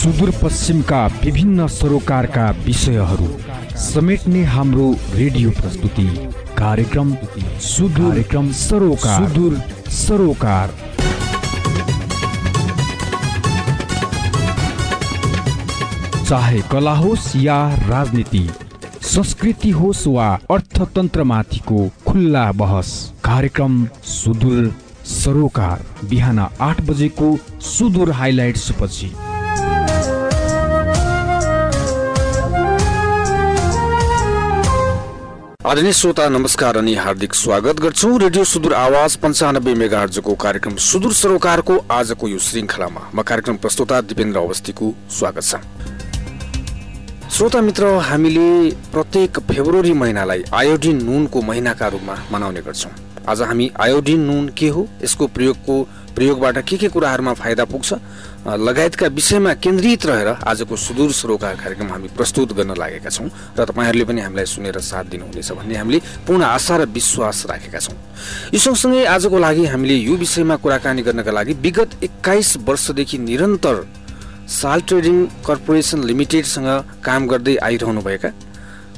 सुदूरपश्चिमका विभिन्न सरोकारका विषयहरू समेट्ने हाम्रो रेडियो प्रस्तुति कार्यक्रम सुदूर कार्यक्रम सरोकार। सुदूर सरोकार। चाहे कला होस् या राजनीति संस्कृति होस् वा अर्थतन्त्रमाथिको खुल्ला बहस कार्यक्रम सुदूर सरोकार। बिहान आठ बजेको सुदूर हाइलाइट्स पछि आदरणीय श्रोता नमस्कार अनि हार्दिक स्वागत गर्छौँ। रेडियो सुदूर आवाज पन्चानब्बे मेगाहर्जको कार्यक्रम सुदूर सरोकारको आजको यो श्रृङ्खलामा। म कार्यक्रम प्रस्तुता दिपेन्द्र अवस्थीको स्वागत छ। श्रोता मित्र हामीले प्रत्येक फेब्रुअरी महिनालाई आयोडिन नुनको महिनाका रूपमा मनाउने गर्छौँ। आज हामी आयोडिन नुन के हो यसको प्रयोगको प्रयोगबाट के के कुराहरूमा फाइदा पुग्छ लगायतका विषयमा केन्द्रित रहेर आजको सुदूर सरोकार कार्यक्रम हामी प्रस्तुत गर्न लागेका छौँ र तपाईँहरूले पनि हामीलाई सुनेर साथ दिनुहुनेछ भन्ने हामीले पूर्ण आशा र विश्वास राखेका छौँ। यो सँगसँगै आजको लागि हामीले यो विषयमा कुराकानी गर्नका लागि विगत एक्काइस वर्षदेखि निरन्तर साल ट्रेडिङ कर्पोरेसन लिमिटेडसँग काम गर्दै आइरहनुभएका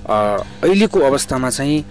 अहिलेको अवस्थामा चाहिँ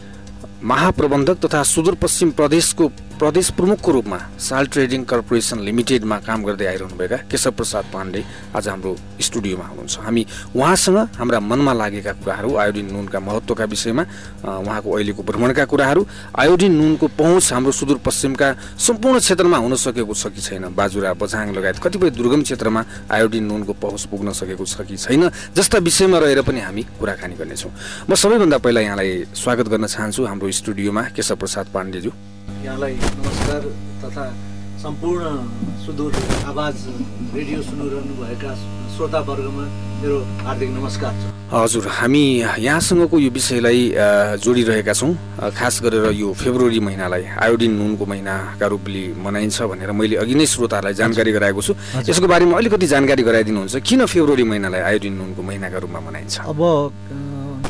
महाप्रबन्धक तथा सुदूरपश्चिम प्रदेशको प्रदेश प्रमुखको रूपमा साल ट्रेडिङ कर्पोरेसन लिमिटेडमा काम गर्दै आइरहनुभएका केशव प्रसाद पाण्डे आज हाम्रो स्टुडियोमा हुनुहुन्छ। हामी उहाँसँग हाम्रा मनमा लागेका कुराहरू आयोडिन नुनका महत्त्वका विषयमा उहाँको अहिलेको भ्रमणका कुराहरू आयोडिन नुनको पहुँच हाम्रो सुदूरपश्चिमका सम्पूर्ण क्षेत्रमा हुन सकेको छ कि छैन? बाजुरा बझाङ लगायत कतिपय दुर्गम क्षेत्रमा आयोडिन नुनको पहुँच पुग्न सकेको छ कि छैन? जस्ता विषयमा रहेर पनि हामी कुराकानी गर्नेछौँ। म सबैभन्दा पहिला यहाँलाई स्वागत गर्न चाहन्छु हाम्रो स्टुडियोमा केशव प्रसाद पाण्डेज्यू। यहाँलाई नमस्कार तथा सम्पूर्ण सुदूर आवाज रेडियो सुनिरहनुभएका श्रोतावर्गमा मेरो हार्दिक नमस्कार छ। हजुर हामी यहाँसँगको यो विषयलाई जोडिरहेका छौँ। खास गरेर यो फेब्रुअरी महिनालाई आयोडिन नुनको महिनाका रूपले मनाइन्छ भनेर मैले अघि नै श्रोताहरूलाई जानकारी गराएको छु। यसको बारेमा अलिकति जानकारी गराइदिनुहुन्छ किन फेब्रुअरी महिनालाई आयोडिन नुनको महिनाका रूपमा मनाइन्छ? अब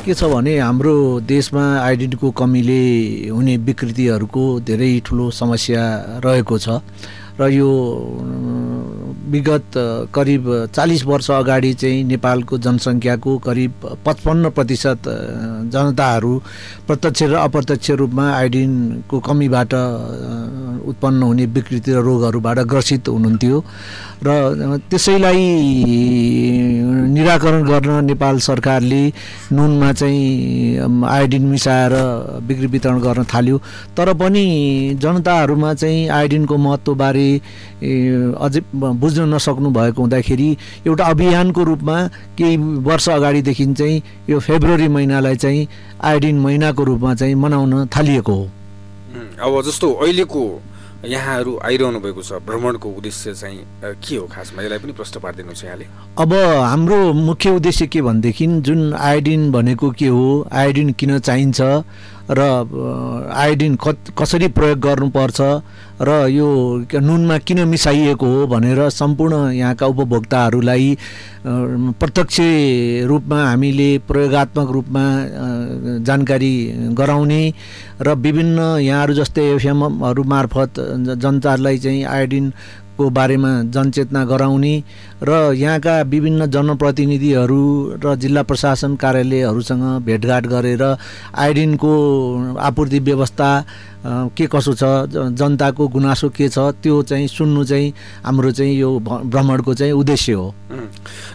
के छ भने हाम्रो देशमा आइडेन्टिटीको कमीले हुने विकृतिहरूको धेरै ठुलो समस्या रहेको छ र यो विगत करिब चालिस वर्ष अगाडि चाहिँ नेपालको जनसङ्ख्याको करिब पचपन्न प्रतिशत जनताहरू प्रत्यक्ष र अप्रत्यक्ष रूपमा आइडिनको कमीबाट उत्पन्न हुने विकृति र रोगहरूबाट ग्रसित हुनुहुन्थ्यो। र त्यसैलाई निराकरण गर्न नेपाल सरकारले नुनमा चाहिँ आयोडिन मिसाएर बिक्री वितरण गर्न थाल्यो। तर पनि जनताहरूमा चाहिँ आयोडिनको महत्त्वबारे अझै बुझ्न नसक्नु भएको हुँदाखेरि एउटा अभियानको रूपमा केही वर्ष अगाडिदेखि चाहिँ यो फेब्रुअरी महिनालाई चाहिँ आयोडिन महिनाको रूपमा चाहिँ मनाउन थालिएको हो। अब जस्तो अहिलेको यहाँहरू आइरहनु भएको छ भ्रमणको उद्देश्य चाहिँ के हो खासमा? यसलाई पनि प्रश्न पारिदिनुहोस् यहाँले। अब हाम्रो मुख्य उद्देश्य के भनेदेखि जुन आयोडिन भनेको के हो आयोडिन किन चाहिन्छ र आयोडिन कसरी प्रयोग गर्नुपर्छ र यो नुनमा किन मिसाइएको हो भनेर सम्पूर्ण यहाँका उपभोक्ताहरूलाई प्रत्यक्ष रूपमा हामीले प्रयोगत्मक रूपमा जानकारी गराउने र विभिन्न यहाँहरू जस्तै एफएमहरू मार्फत जनताहरूलाई चाहिँ आयोडिन को बारेमा जनचेतना गराउने र यहाँका विभिन्न जनप्रतिनिधिहरू र जिल्ला प्रशासन कार्यालयहरूसँग भेटघाट गरेर आयोडिनको आपूर्ति व्यवस्था के कसो छ जनताको गुनासो के छ त्यो चाहिँ सुन्नु चाहिँ हाम्रो चाहिँ यो भ्रमणको चाहिँ उद्देश्य हो।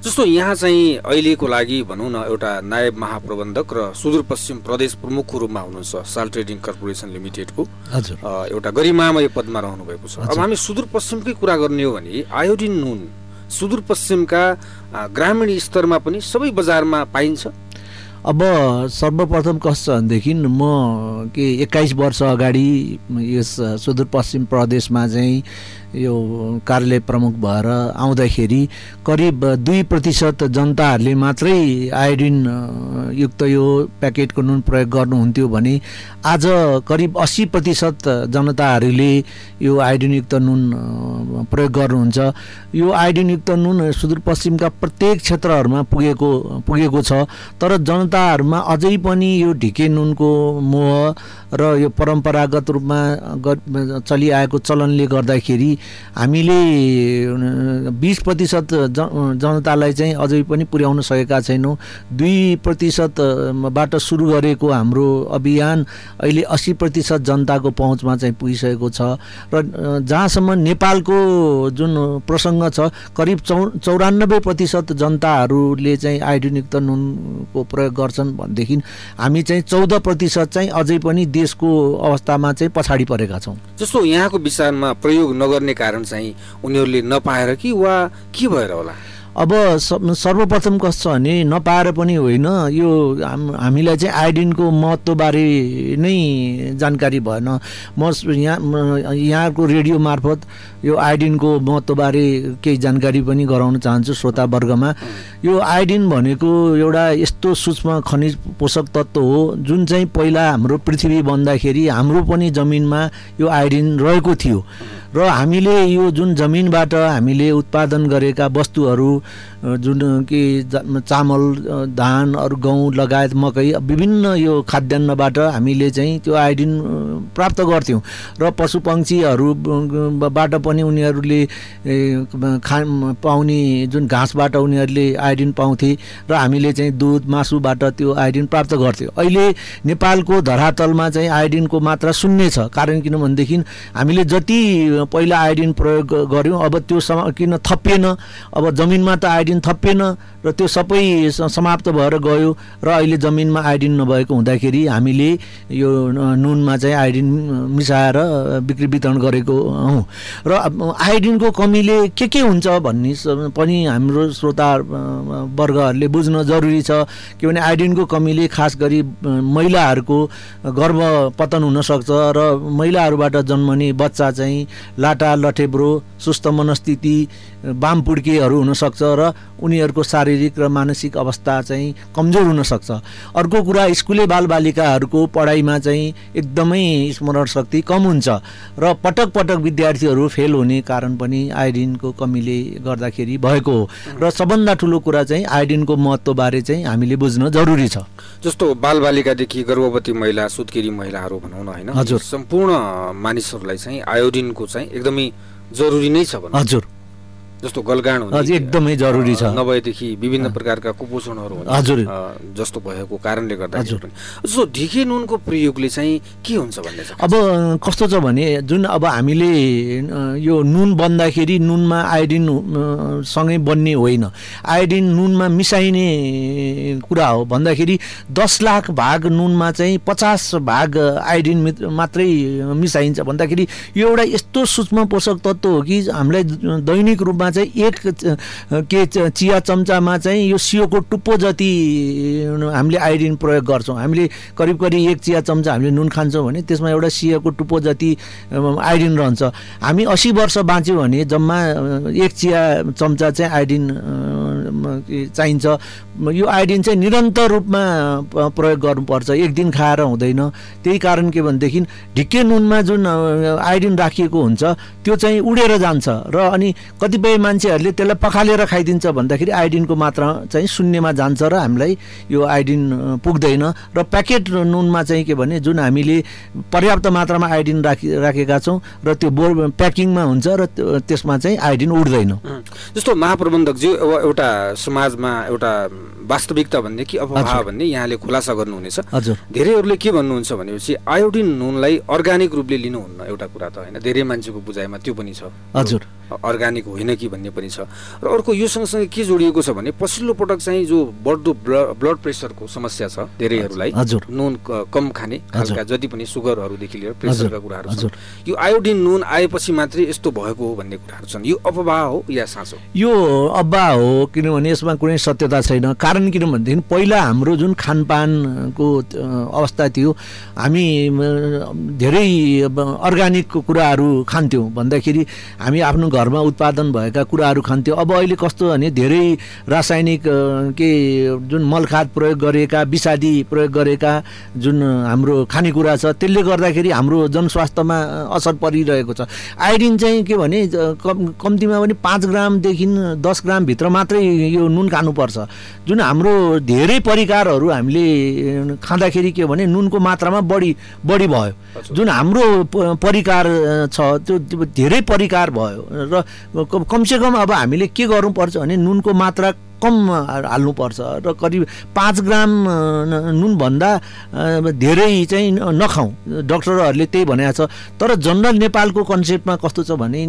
जस्तो यहाँ चाहिँ अहिलेको लागि भनौँ न एउटा नायब महाप्रबन्धक र सुदूरपश्चिम प्रदेश प्रमुखको रूपमा हुनुहुन्छ साल ट्रेडिङ कर्पोरेसन लिमिटेडको एउटा गरिमामय पदमा रहनु भएको छ। अब हामी सुदूरपश्चिमकै कुरा गर्ने हो भने आयोडिन नुन सुदूरपश्चिमका ग्रामीण स्तरमा पनि सबै बजारमा पाइन्छ। अब सर्वप्रथम कस्तो छ भनेदेखि म के एक्काइस वर्ष अगाडि यस सुदूरपश्चिम प्रदेशमा चाहिँ यो कार्यालय प्रमुख भएर आउँदाखेरि करिब दुई प्रतिशत जनताहरूले मात्रै आयोडिन युक्त यो प्याकेटको नुन प्रयोग गर्नुहुन्थ्यो भने आज करिब अस्सी प्रतिशत जनताहरूले यो आयोडिनयुक्त नुन प्रयोग गर्नुहुन्छ। यो आयोडिनयुक्त नुन सुदूरपश्चिमका प्रत्येक क्षेत्रहरूमा पुगेको पुगेको छ तर जनताहरूमा अझै पनि यो ढिके नुनको मोह र यो परम्परागत रूपमा चलिआएको चलनले गर्दाखेरि हामीले बिस प्रतिशत जनतालाई चाहिँ अझै पनि पुर्याउन सकेका छैनौँ। दुई प्रतिशतबाट सुरु गरेको हाम्रो अभियान अहिले अस्सी प्रतिशत जनताको पहुँचमा चाहिँ पुगिसकेको छ। र जहाँसम्म नेपालको जुन प्रसङ्ग छ करिब चौ चौरानब्बे प्रतिशत जनताहरूले चाहिँ आयोडिनयुक्त नुनको प्रयोग गर्छन् भनेदेखि हामी चाहिँ चौध प्रतिशत चाहिँ अझै पनि देशको अवस्थामा चाहिँ पछाडि परेका छौँ। जस्तो यहाँको विचारमा प्रयोग नगर्ने कारण चाहिँ उनीहरूले नपाएर कि वा के भएर होला? अब सर्वप्रथम कस्तो छ भने नपाएर पनि होइन यो हामीलाई चाहिँ आयोडिनको महत्त्वबारे नै जानकारी भएन। म यहाँ यहाँको रेडियो मार्फत यो आयोडिनको महत्त्वबारे केही जानकारी पनि गराउन चाहन्छु श्रोतावर्गमा। यो आयोडिन भनेको एउटा यस्तो सूक्ष्म खनिज पोषक तत्त्व हो जुन चाहिँ पहिला हाम्रो पृथ्वी बन्दाखेरि हाम्रो पनि जमिनमा यो आयोडिन रहेको थियो। र हामीले यो जुन जमिनबाट हामीले उत्पादन गरेका वस्तुहरू जुन कि चामल धान अरू गहुँ लगायत मकै विभिन्न यो खाद्यान्नबाट हामीले चाहिँ त्यो आयोडिन प्राप्त गर्थ्यौँ। र पशु पक्षीहरूबाट पनि उनीहरूले खा पाउने जुन घाँसबाट उनीहरूले आयोडिन पाउँथे र हामीले चाहिँ दुध मासुबाट त्यो आयोडिन प्राप्त गर्थ्यौँ। अहिले नेपालको धरातलमा चाहिँ आयोडिनको मात्रा शून्य छ। कारण किनभनेदेखि हामीले जति पहिला आयोडिन प्रयोग गऱ्यौँ। अब त्यो सम किन थपिएन? अब जमिनमा त आयोडिन थपिएन र त्यो सबै समाप्त भएर गयो र अहिले जमिनमा आयोडिन नभएको हुँदाखेरि हामीले यो नुनमा चाहिँ आयोडिन मिसाएर बिक्री वितरण गरेको हौँ। र आयोडिनको कमीले के के हुन्छ भन्ने पनि हाम्रो श्रोता वर्गहरूले बुझ्न जरुरी छ किनभने आयोडिनको कमीले खास गरी महिलाहरूको गर्भ पतन हुनसक्छ र महिलाहरूबाट जन्मने बच्चा चाहिँ लाटा लठेब्रो सुस्त मनस्थिति वामपुड्केहरू हुनसक्छ र उनीहरूको शारीरिक र मानसिक अवस्था चाहिँ कमजोर हुनसक्छ। अर्को कुरा स्कुले बालबालिकाहरूको पढाइमा चाहिँ एकदमै स्मरण शक्ति कम हुन्छ र पटक पटक विद्यार्थीहरू फेल हुने कारण पनि आयोडिनको कमीले गर्दाखेरि भएको हो। र सबभन्दा ठुलो कुरा चाहिँ आयोडिनको महत्त्वबारे चाहिँ हामीले बुझ्न जरुरी छ। जस्तो बालबालिकादेखि गर्भवती महिला सुत्केरी महिलाहरू भनौँ न होइन? हजुर। सम्पूर्ण मानिसहरूलाई चाहिँ आयोडिनको चाहिँ एकदमै जरुरी नै छ हजुर। जस्तो गलगाण हुने एकदमै जरुरी छ। नभएदेखि विभिन्न प्रकारका कुपोषणहरू हजुर। जस्तो भएको कारणले गर्दा जस्तो ढिके नुनको प्रयोगले चाहिँ के हुन्छ भन्ने अब कस्तो छ भने जुन अब हामीले यो नुन बन्दाखेरि नुनमा आयोडिन सँगै बन्ने होइन। आयोडिन नुनमा मिसाइने कुरा हो भन्दाखेरि दस लाख भाग नुनमा चाहिँ पचास भाग आयोडिन मात्रै मिसाइन्छ भन्दाखेरि यो एउटा यस्तो सूक्ष्म पोषक तत्त्व हो कि हामीलाई दैनिक रूपमा रूपमा चाहिँ एक के चिया चम्चामा चाहिँ यो सियोको टुप्पो जति हामीले आयोडिन प्रयोग गर्छौँ। हामीले करिब करिब एक चिया चम्चा हामीले नुन खान्छौँ भने त्यसमा एउटा सियोको टुप्पो जति आयोडिन रहन्छ। हामी असी वर्ष बाँच्यौँ भने जम्मा एक चिया चम्चा चाहिँ आयोडिन चाहिन्छ। यो आयोडिन चाहिँ निरन्तर रूपमा प्रयोग गर्नुपर्छ। एक दिन खाएर हुँदैन। त्यही कारण के भनेदेखि ढिक्के नुनमा जुन आयोडिन राखिएको हुन्छ त्यो चाहिँ उडेर जान्छ। र अनि कतिपय मान्छेहरूले त्यसलाई पखालेर खाइदिन्छ भन्दाखेरि आयोडिनको मात्रा चाहिँ शून्यमा जान्छ र हामीलाई यो आयोडिन पुग्दैन। र प्याकेट नुनमा चाहिँ के भने जुन हामीले पर्याप्त मात्रामा आयोडिन राखि राखेका छौँ र त्यो बोर प्याकिङमा हुन्छ र त्यसमा चाहिँ आयोडिन उड्दैन जस्तो महाप्रबन्धकज्यू एउटा समाजमा एउटा वास्तविकता भन्ने कि अफवाह भन्ने यहाँले खुलासा गर्नुहुनेछ। हजुर। धेरैहरूले के भन्नुहुन्छ भनेपछि आयोडिन नुनलाई अर्ग्यानिक रूपले लिनुहुन्न एउटा कुरा त होइन। धेरै मान्छेको बुझाइमा त्यो पनि छ। हजुर। अर्ग्यानिक होइन कि भन्ने पनि छ। र अर्को यो सँगसँगै के जोडिएको छ भने पछिल्लो पटक चाहिँ जो बढ्दो ब्लड प्रेसरको समस्या छ धेरैहरूलाई नुन कम खाने खालका जति पनि सुगरहरूदेखि लिएर प्रेसरका कुराहरू छन्। यो आयोडिन नुन आएपछि मात्रै यस्तो भएको हो भन्ने कुराहरू छन्। यो अफवाह हो या साँचो? यो अफवाह हो किनभने यसमा कुनै सत्यता छैन। कारण किनभनेदेखि पहिला हाम्रो जुन खानपानको अवस्था थियो हामी धेरै अर्ग्यानिकको कुराहरू खान्थ्यौँ। भन्दाखेरि हामी आफ्नो घरमा उत्पादन भएका कुराहरू खान्थ्यो। अब अहिले कस्तो भने धेरै रासायनिक के जुन मलखाद प्रयोग गरेका विषादी प्रयोग गरेका जुन हाम्रो खानेकुरा छ त्यसले गर्दाखेरि हाम्रो जनस्वास्थ्यमा असर परिरहेको छ। आयोडिन चाहिँ के भने कम कम्तीमा पनि पाँच ग्रामदेखि दस ग्रामभित्र मात्रै यो नुन खानुपर्छ। जुन हाम्रो धेरै परिकारहरू हामीले खाँदाखेरि के भने नुनको मात्रामा बढी बढी भयो। जुन हाम्रो परिकार छ त्यो धेरै परिकार भयो र कमसेकम अब हामीले के गर्नुपर्छ भने नुनको मात्रा कम हाल्नुपर्छ र करिब पाँच ग्राम नुनभन्दा धेरै चाहिँ नखाउँ। डक्टरहरूले त्यही भनेको छ। तर जनरल नेपालको कन्सेप्टमा कस्तो छ भने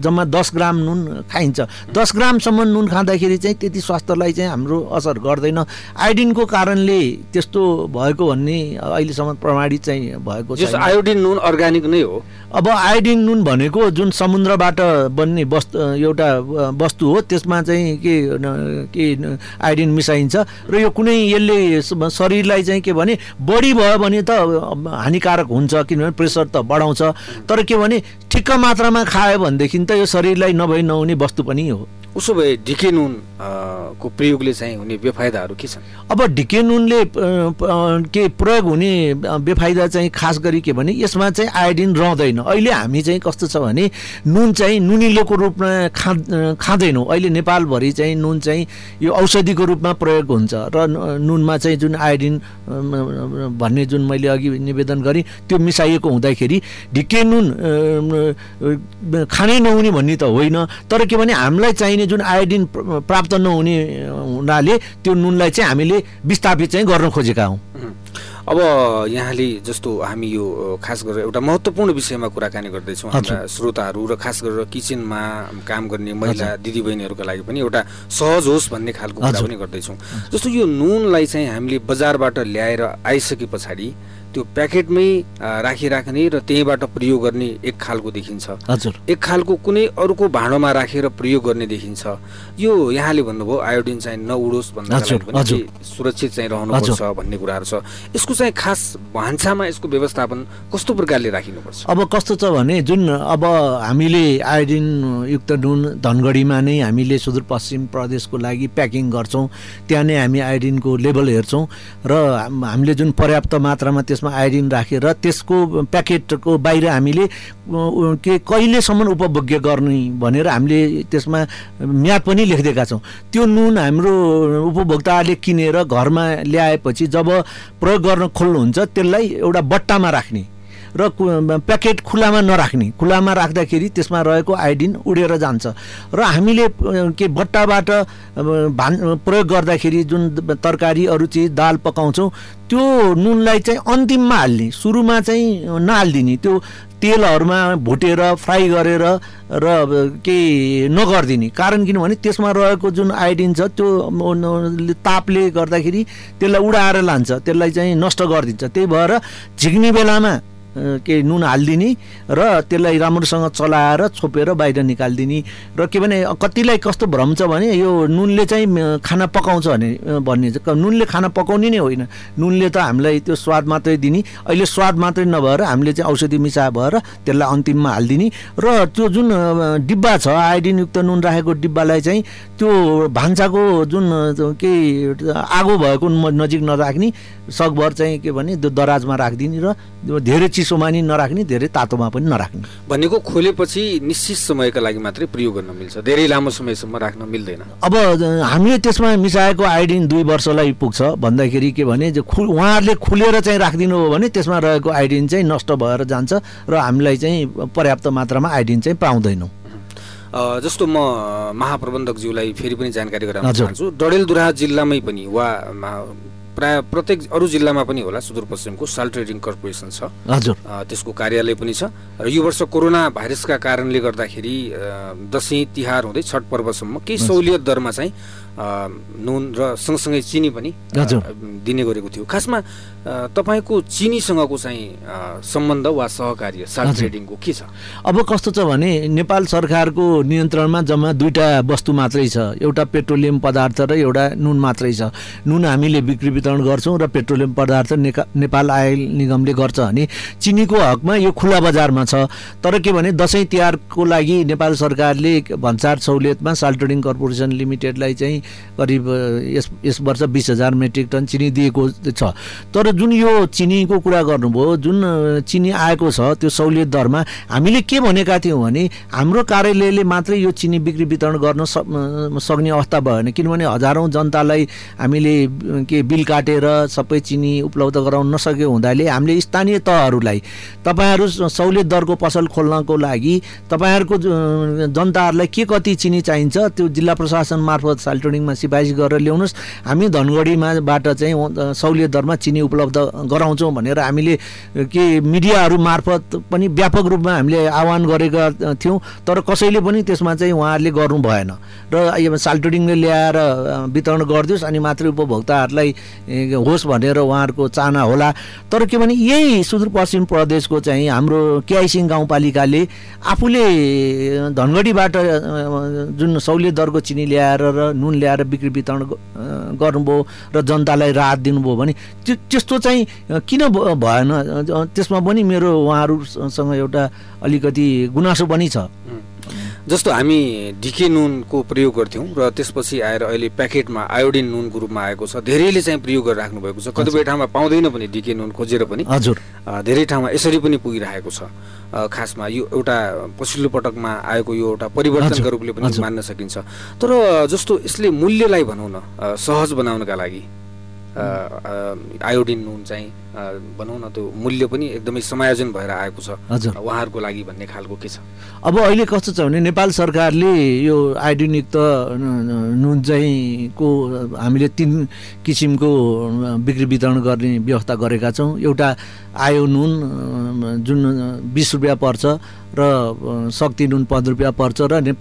जम्मा दस ग्राम नुन खाइन्छ। दस ग्रामसम्म नुन खाँदाखेरि चाहिँ त्यति स्वास्थ्यलाई चाहिँ हाम्रो असर गर्दैन। आयोडिनको कारणले त्यस्तो भएको भन्ने अहिलेसम्म प्रमाणित चाहिँ भएको छैन। आयोडिन नुन अर्ग्यानिक नै हो। अब आयोडिन नुन भनेको जुन समुद्रबाट बन्ने वस्तु एउटा वस्तु हो त्यसमा चाहिँ के के न- आयोडिन मिसाइन्छ। र यो कुनै यसले शरीरलाई चाहिँ के भने बढी भयो भने त हानिकारक हुन्छ किनभने प्रेसर त बढाउँछ। तर के भने ठिक्क मात्रामा खायो भनेदेखि त यो शरीरलाई नभई नहुने वस्तु पनि हो। उसो भए ढिके नुन को प्रयोगले चाहिँ हुने बेफाइदाहरू के छन्? अब ढिके नुनले के प्रयोग हुने बेफाइदा चाहिँ खास गरी के भने यसमा चाहिँ आयोडिन रहँदैन। अहिले हामी चाहिँ कस्तो छ भने नुन चाहिँ नुनिलोको रूपमा खा खाँदैनौँ। अहिले नेपालभरि चाहिँ नुन चाहिँ यो औषधिको रूपमा प्रयोग हुन्छ र नुनमा चाहिँ जुन आयोडिन भन्ने जुन मैले अघि निवेदन गरेँ त्यो मिसाइएको हुँदाखेरि ढिके नुन खानै नहुने भन्ने त होइन। तर के भने हामीलाई चाहिने जुन आयोडिन प्र- प्राप्त नहुने हुनाले त्यो नुनलाई चाहिँ हामीले विस्थापित चाहिँ गर्न खोजेका हौँ. अब यहाँले जस्तो हामी यो खास गरेर एउटा महत्त्वपूर्ण विषयमा कुराकानी गर्दैछौँ हाम्रा श्रोताहरू र खास गरेर किचनमा काम गर्ने महिला दिदीबहिनीहरूका लागि पनि एउटा सहज होस् भन्ने खालको कुरा। पनि गर्दैछौँ जस्तो यो नुनलाई चाहिँ हामीले बजारबाट ल्याएर आइसके पछाडि त्यो प्याकेटमै राखिराख्ने र त्यहीँबाट प्रयोग गर्ने एक खालको देखिन्छ। हजुर। एक खालको कुनै अर्को भाँडोमा राखेर प्रयोग गर्ने देखिन्छ। यो यहाँले भन्नुभयो आयोडिन चाहिँ नउडोस्। के सुरक्षित चाहिँ रहनुपर्छ भन्ने कुराहरू छ। यसको चाहिँ खास भान्सामा यसको व्यवस्थापन कस्तो प्रकारले राखिनुपर्छ? अब कस्तो छ भने जुन अब हामीले आयोडिन युक्त नुन धनगढीमा नै हामीले सुदूरपश्चिम प्रदेशको लागि प्याकिङ गर्छौँ त्यहाँ नै हामी आयोडिनको लेभल हेर्छौँ र हाम- हामीले जुन पर्याप्त मात्रामा त्यसमा आयोडिन राखेर त्यसको प्याकेटको बाहिर हामीले के कहिलेसम्म उपभोग्य गर्ने भनेर हामीले त्यसमा म्याद पनि लेखिदिएका छौँ। त्यो नुन हाम्रो उपभोक्ताले किनेर घरमा ल्याएपछि जब प्रयोग गर्न खोल्नुहुन्छ त्यसलाई एउटा बट्टामा राख्ने। र प्याकेट खुलामा नराख्ने। खुलामा राख्दाखेरि त्यसमा रहेको आयोडिन उडेर जान्छ। र हामीले के बट्टाबाट भान प्रयोग गर्दाखेरि जुन तरकारी अरू चिज दाल पकाउँछौँ त्यो नुनलाई चाहिँ अन्तिममा हाल्ने। सुरुमा चाहिँ नहालिदिने। त्यो तेलहरूमा भुटेर फ्राई गरेर र अब के नगरिदिने। कारण किनभने त्यसमा रहेको जुन आयोडिन छ त्यो तापले गर्दाखेरि त्यसलाई उडाएर लान्छ। त्यसलाई चाहिँ नष्ट गरिदिन्छ। त्यही भएर झिक्ने बेलामा के नुन हालिदिने र त्यसलाई राम्रोसँग चलाएर छोपेर बाहिर निकालिदिने र के भने कतिलाई कस्तो भ्रम छ भने यो नुनले चाहिँ खाना पकाउँछ भने भन्ने नुनले खाना पकाउने नै होइन। नुनले त हामीलाई त्यो स्वाद मात्रै दिने। अहिले स्वाद मात्रै नभएर हामीले चाहिँ औषधि मिसाए भएर त्यसलाई अन्तिममा हालिदिने र त्यो जुन डिब्बा छ आयोडिनयुक्त नुन राखेको डिब्बालाई चाहिँ त्यो भान्साको जुन अ, त्यो के आगो भएको नजिक नराख्ने सकभर चाहिँ के भने त्यो दराजमा राखिदिने र धेरै चिसोमा नि नराख्ने धेरै तातोमा पनि नराख्ने। भनेको खोलेपछि निश्चित समयका लागि मात्रै प्रयोग गर्न मिल्छ। धेरै लामो समयसम्म राख्न मिल्दैन। अब हामीले त्यसमा मिसाएको आयोडिन दुई वर्षलाई पुग्छ। भन्दाखेरि के भने उहाँहरूले खुलेर चाहिँ राखिदिनु हो भने त्यसमा रहेको आयोडिन चाहिँ नष्ट भएर जान्छ र हामीलाई चाहिँ पर्याप्त मात्रामा आयोडिन चाहिँ पाउँदैनौँ। जस्तो म महाप्रबन्धकज्यूलाई फेरि पनि जानकारी गराउन। चाहन्छु। डडेलधुरा जिल्लामै पनि वा प्राय प्रत्येक अरू जिल्लामा पनि होला सुदूरपश्चिमको साल ट्रेडिङ कर्पोरेसन छ। हजुर। त्यसको कार्यालय पनि छ। र यो वर्ष कोरोना भाइरसका कारणले गर्दाखेरि दसैँ तिहार हुँदै छठ पर्वसम्म केही सहुलियत दरमा चाहिँ नुन र सँगसँगै चिनी पनि। दिने गरेको थियो। खासमा तपाईँको चिनीसँगको चाहिँ सम्बन्ध वा सहकार्य साल। ट्रेडिङको के छ? अब कस्तो छ भने नेपाल सरकारको नियन्त्रणमा जम्मा दुईवटा वस्तु मात्रै छ। एउटा पेट्रोलियम पदार्थ र एउटा नुन मात्रै छ। नुन हामीले बिक्री वितरण गर्छौँ र पेट्रोलियम पदार्थ नेपाल आयल निगमले गर्छ भने चिनीको हकमा यो खुला बजारमा छ। तर के भने दसैँ तिहारको लागि नेपाल सरकारले भन्सार सहुलियतमा साल ट्रेडिङ कर्पोरेसन लिमिटेडलाई चाहिँ करिब यस यस वर्ष बिस हजार मेट्रिक टन चिनी दिएको छ। तर जुन यो चिनीको कुरा गर्नुभयो जुन चिनी आएको छ त्यो सहुलियत दरमा हामीले के भनेका थियौँ भने हाम्रो कार्यालयले मात्रै यो चिनी बिक्री वितरण गर्न सक्ने अवस्था भएन किनभने हजारौँ जनतालाई हामीले के बिल काटेर सबै चिनी उपलब्ध गराउन नसकेको हुँदाले हामीले स्थानीय तहहरूलाई तपाईँहरू सहुलियत दरको पसल खोल्नको लागि तपाईँहरूको जनताहरूलाई के कति चिनी चाहिन्छ त्यो जिल्ला प्रशासन मार्फत साल्टोनिङमा सिफारिस गरेर ल्याउनुहोस्। हामी धनगढीमाबाट चाहिँ सहुलियत दरमा चिनी उपलब्ध गराउँछौँ भनेर हामीले के मिडियाहरू मार्फत पनि व्यापक रूपमा हामीले आह्वान गरेका थियौँ। तर कसैले पनि त्यसमा चाहिँ उहाँहरूले गर्नु भएन। र साल्टोडिङले ल्याएर वितरण गरिदियोस् अनि मात्रै उपभोक्ताहरूलाई होस् भनेर उहाँहरूको चाहना होला। तर के भने यही सुदूरपश्चिम प्रदेशको चाहिँ हाम्रो केआइसिङ गाउँपालिकाले आफूले धनगढीबाट जुन सहुलियत दरको चिनी ल्याएर र नुन ल्याएर बिक्री वितरण गर्नुभयो र जनतालाई राहत दिनुभयो भने त्यो त्यस्तो चाहिँ किन भएन? त्यसमा पनि मेरो उहाँहरूसँग एउटा अलिकति गुनासो पनि छ। जस्तो हामी ढिके नुनको प्रयोग गर्थ्यौँ र त्यसपछि आएर अहिले प्याकेटमा आयोडिन नुनको रूपमा आएको छ धेरैले चाहिँ प्रयोग गरिराख्नु भएको छ। कतिपय ठाउँमा पाउँदैन पनि ढिके नुन खोजेर पनि। हजुर। धेरै ठाउँमा यसरी पनि पुगिरहेको छ। खासमा यो एउटा पछिल्लो पटकमा आएको यो एउटा परिवर्तनका रूपले पनि। मान्न सकिन्छ। तर जस्तो यसले मूल्यलाई भनौँ न सहज बनाउनका लागि आयोडिन नुन चाहिँ भनौँ न त्यो मूल्य पनि एकदमै समायोजन भएर आएको छ। हजुर। उहाँहरूको लागि भन्ने खालको के छ? अब अहिले कस्तो छ भने नेपाल सरकारले यो आयोडिनयुक्त नुन चाहिँ को हामीले तिन किसिमको बिक्री वितरण गर्ने व्यवस्था गरेका छौँ। एउटा आयो नुन जुन बिस रुपियाँ पर्छ। र शक्ति नुन पन्ध्र रुपियाँ पर्छ र ने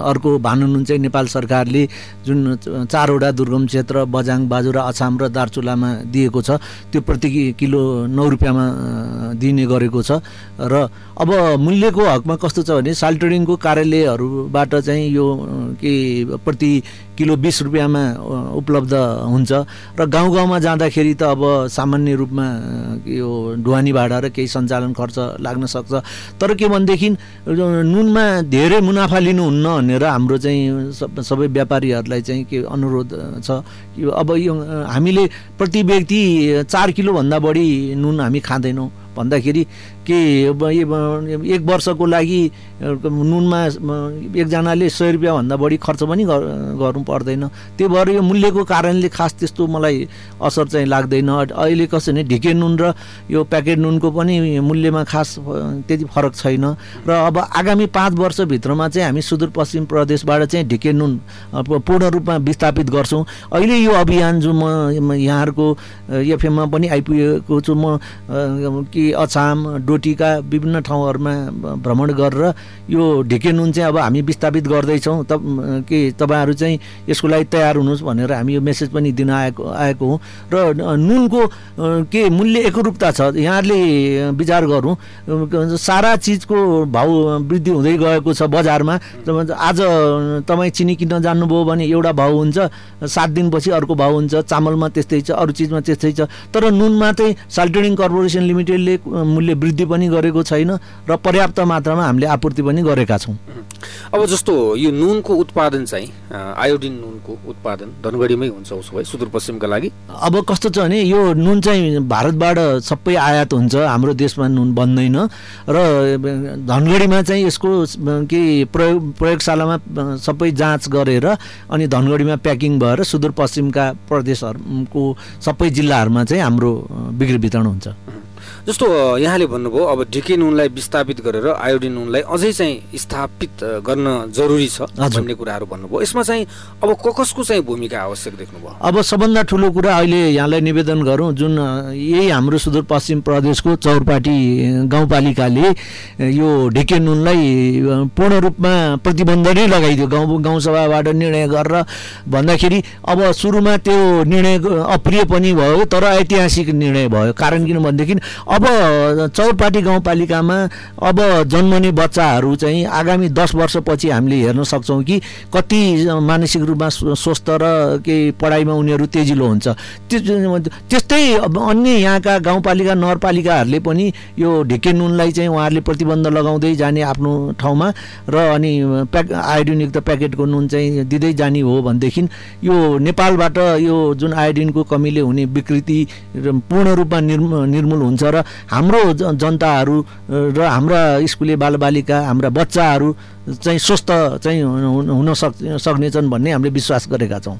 अर्को भानु नुन चाहिँ नेपाल सरकारले जुन चारवटा दुर्गम क्षेत्र बजाङ बाजुरा अछाम र दार्चुलामा दिएको छ त्यो प्रति किलो नौ रुपियाँमा दिने गरेको छ। र अब मूल्यको हकमा कस्तो छ भने साल ट्रेडिङको कार्यालयहरूबाट चाहिँ यो के प्रति किलो बिस रुपियाँमा उपलब्ध हुन्छ। र गाउँ गाउँमा जाँदाखेरि त अब सामान्य रूपमा यो ढुवानी भाडा र केही सञ्चालन खर्च लाग्न सक्छ। तर के भनेदेखि यो नुनमा धेरै मुनाफा लिनुहुन्न भनेर हाम्रो चाहिँ सब- सबै व्यापारीहरूलाई चाहिँ के अनुरोध छ यो अब यो हामीले प्रति व्यक्ति चार किलोभन्दा बढी नुन हामी खाँदैनौँ। भन्दाखेरि के एक वर्षको लागि नुनमा एकजनाले सय रुपियाँभन्दा बढी खर्च पनि गर- गर्नु पर्दैन। त्यो भएर यो मूल्यको कारणले खास त्यस्तो मलाई असर चाहिँ लाग्दैन। अहिले कसो भने ढिके नुन र यो प्याकेट नुनको पनि मूल्यमा खास त्यति फरक छैन। र अब आगामी पाँच वर्षभित्रमा चाहिँ हामी सुदूरपश्चिम प्रदेशबाट चाहिँ ढिके नुन पूर्ण रूपमा विस्थापित गर्छौँ। अहिले यो अभियान जो म यहाँहरूको एफएममा पनि आइपुगेको छु। म कि अछाम डोटीका विभिन्न ठाउँहरूमा भ्रमण गरेर यो ढिके नुन चाहिँ अब हामी विस्थापित गर्दैछौँ। त के तपाईँहरू चाहिँ यसको लागि तयार हुनुहोस् भनेर हामी यो मेसेज पनि दिन आएको आएको हौँ। र नुनको के मूल्य एकरूपता छ यहाँहरूले विचार गरौँ। सारा चिजको भाउ वृद्धि हुँदै गएको छ बजारमा। आज तपाईँ चिनी किन्न जान्नुभयो भने एउटा भाउ हुन्छ सात दिनपछि अर्को भाउ हुन्छ चामलमा त्यस्तै छ अरू चिजमा त्यस्तै छ। तर नुनमा चाहिँ साल्टेनिङ कर्पोरेसन लिमिटेडले मूल्य वृद्धि पनि गरेको छैन र पर्याप्त मात्रामा हामीले आपूर्ति पनि गरेका छौँ। अब जस्तो यो नुनको उत्पादन चाहिँ आयोडिन नुनको उत्पादन धनगढीमै हुन्छ उसो भए सुदूरपश्चिमका लागि। अब कस्तो छ भने यो नुन चाहिँ भारतबाट सबै आयात हुन्छ हाम्रो देशमा नुन बन्दैन र धनगढीमा चाहिँ यसको के प्रयोग प्रयोगशालामा सबै जाँच गरेर अनि धनगढीमा प्याकिङ भएर सुदूरपश्चिमका प्रदेशहरूको सबै जिल्लाहरूमा चाहिँ हाम्रो बिक्री वितरण हुन्छ। जस्तो यहाँले भन्नुभयो अब ढिके नुनलाई विस्थापित गरेर आयोडिन नुनलाई अझै चाहिँ स्थापित गर्न जरुरी छ। भन्ने कुराहरू भन्नुभयो। यसमा चाहिँ अब क- कसको चाहिँ भूमिका आवश्यक देख्नुभयो? अब सबभन्दा ठुलो कुरा अहिले यहाँलाई निवेदन गरौँ जुन यही हाम्रो सुदूरपश्चिम प्रदेशको चौरपाटी गाउँपालिकाले यो ढिके नुनलाई पूर्ण रूपमा प्रतिबन्ध नै लगाइदियो। गाउँ गाउँसभाबाट निर्णय गरेर भन्दाखेरि अब सुरुमा त्यो निर्णय अप्रिय पनि भयो तर ऐतिहासिक निर्णय भयो। कारण किन भनेदेखि अब चौरपाटी गाउँपालिकामा अब जन्मने बच्चाहरू चाहिँ आगामी दस वर्षपछि हामीले हेर्न सक्छौँ कि कति मानसिक रूपमा स्व- स्वस्थ र के पढाइमा उनीहरू तेजिलो हुन्छ। त्यो त्यस्तै अब अन्य यहाँका गाउँपालिका नगरपालिकाहरूले पनि यो ढिके नुनलाई चाहिँ उहाँहरूले प्रतिबन्ध लगाउँदै जाने आफ्नो ठाउँमा र अनि प्याक आयोडिनयुक्त प्याकेटको नुन चाहिँ दिँदै जाने हो भनेदेखि यो नेपालबाट यो जुन आयोडिनको कमीले हुने विकृति पूर्ण रूपमा निर्म निर्मूल हुन्छ र हाम्रो जनताहरू र हाम्रा स्कुले बालबालिका हाम्रा बच्चाहरू चाहिँ स्वस्थ चाहिँ हुन सक् सक्नेछन् भन्ने हामीले विश्वास गरेका छौँ।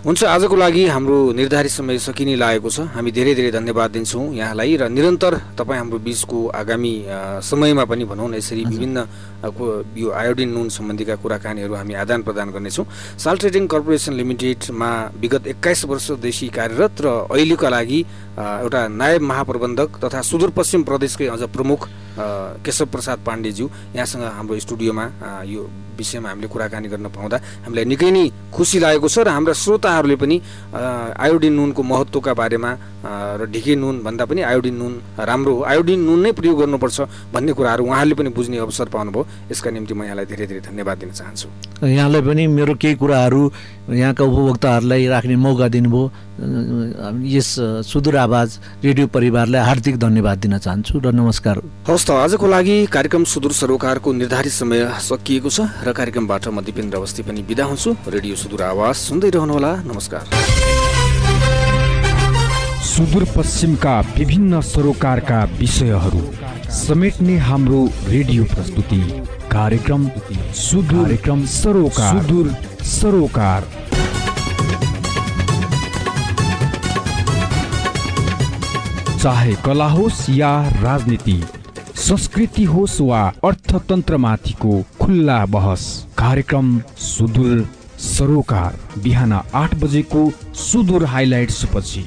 हुन्छ आजको लागि हाम्रो निर्धारित समय सकिने लागेको छ। हामी धेरै धेरै धन्यवाद दिन्छौँ यहाँलाई र निरन्तर तपाईँ हाम्रो बिचको आगामी समयमा पनि भनौँ न यसरी विभिन्न यो आयोडिन नुन सम्बन्धीका कुराकानीहरू हामी आदान प्रदान गर्नेछौँ। साल ट्रेडिङ कर्पोरेसन लिमिटेडमा विगत एक्काइस वर्षदेखि कार्यरत र अहिलेका लागि एउटा नायब महाप्रबन्धक तथा सुदूरपश्चिम प्रदेशकै अझ प्रमुख केशव प्रसाद पाण्डेज्यू यहाँसँग हाम्रो स्टुडियोमा यो विषयमा हामीले कुराकानी गर्न पाउँदा हामीलाई निकै नै खुसी लागेको छ र हाम्रा श्रोताहरूले पनि आयोडिन नुनको महत्त्वका बारेमा र ढिके नुन भन्दा पनि आयोडिन नुन राम्रो हो। आयोडिन नुन नै प्रयोग गर्नुपर्छ भन्ने कुराहरू उहाँहरूले पनि बुझ्ने अवसर पाउनुभयो। यसका निम्ति म यहाँलाई धेरै धेरै धन्यवाद दिन चाहन्छु। यहाँलाई पनि मेरो केही कुराहरू यहाँका उपभोक्ताहरूलाई राख्ने मौका दिनुभयो। यस सुदूर आवाज रेडियो परिवारलाई हार्दिक धन्यवाद दिन चाहन्छु र नमस्कार। हवस् त आजको लागि कार्यक्रम सुदूर सरोकारको निर्धारित समय सकिएको छ र कार्यक्रमबाट म दिपेन्द्र अवस्थी पनि बिदा हुन्छु। रेडियो सुदूर आवाज सुन्दै रहनुहोला। नमस्कार। सुदूरपश्चिमका विभिन्न सरोकारका विषयहरू समेट्ने हाम्रो रेडियो प्रस्तुति। कार्यक्रम सुदूर कार्यक्रम सरोकार। सुदूर सरोकार। चाहे कला होस् या राजनीति संस्कृति होस् वा अर्थतन्त्रमाथिको खुल्ला बहस। कार्यक्रम सुदूर सरोकार बिहान आठ बजेको सुदूर हाइलाइट्स पछि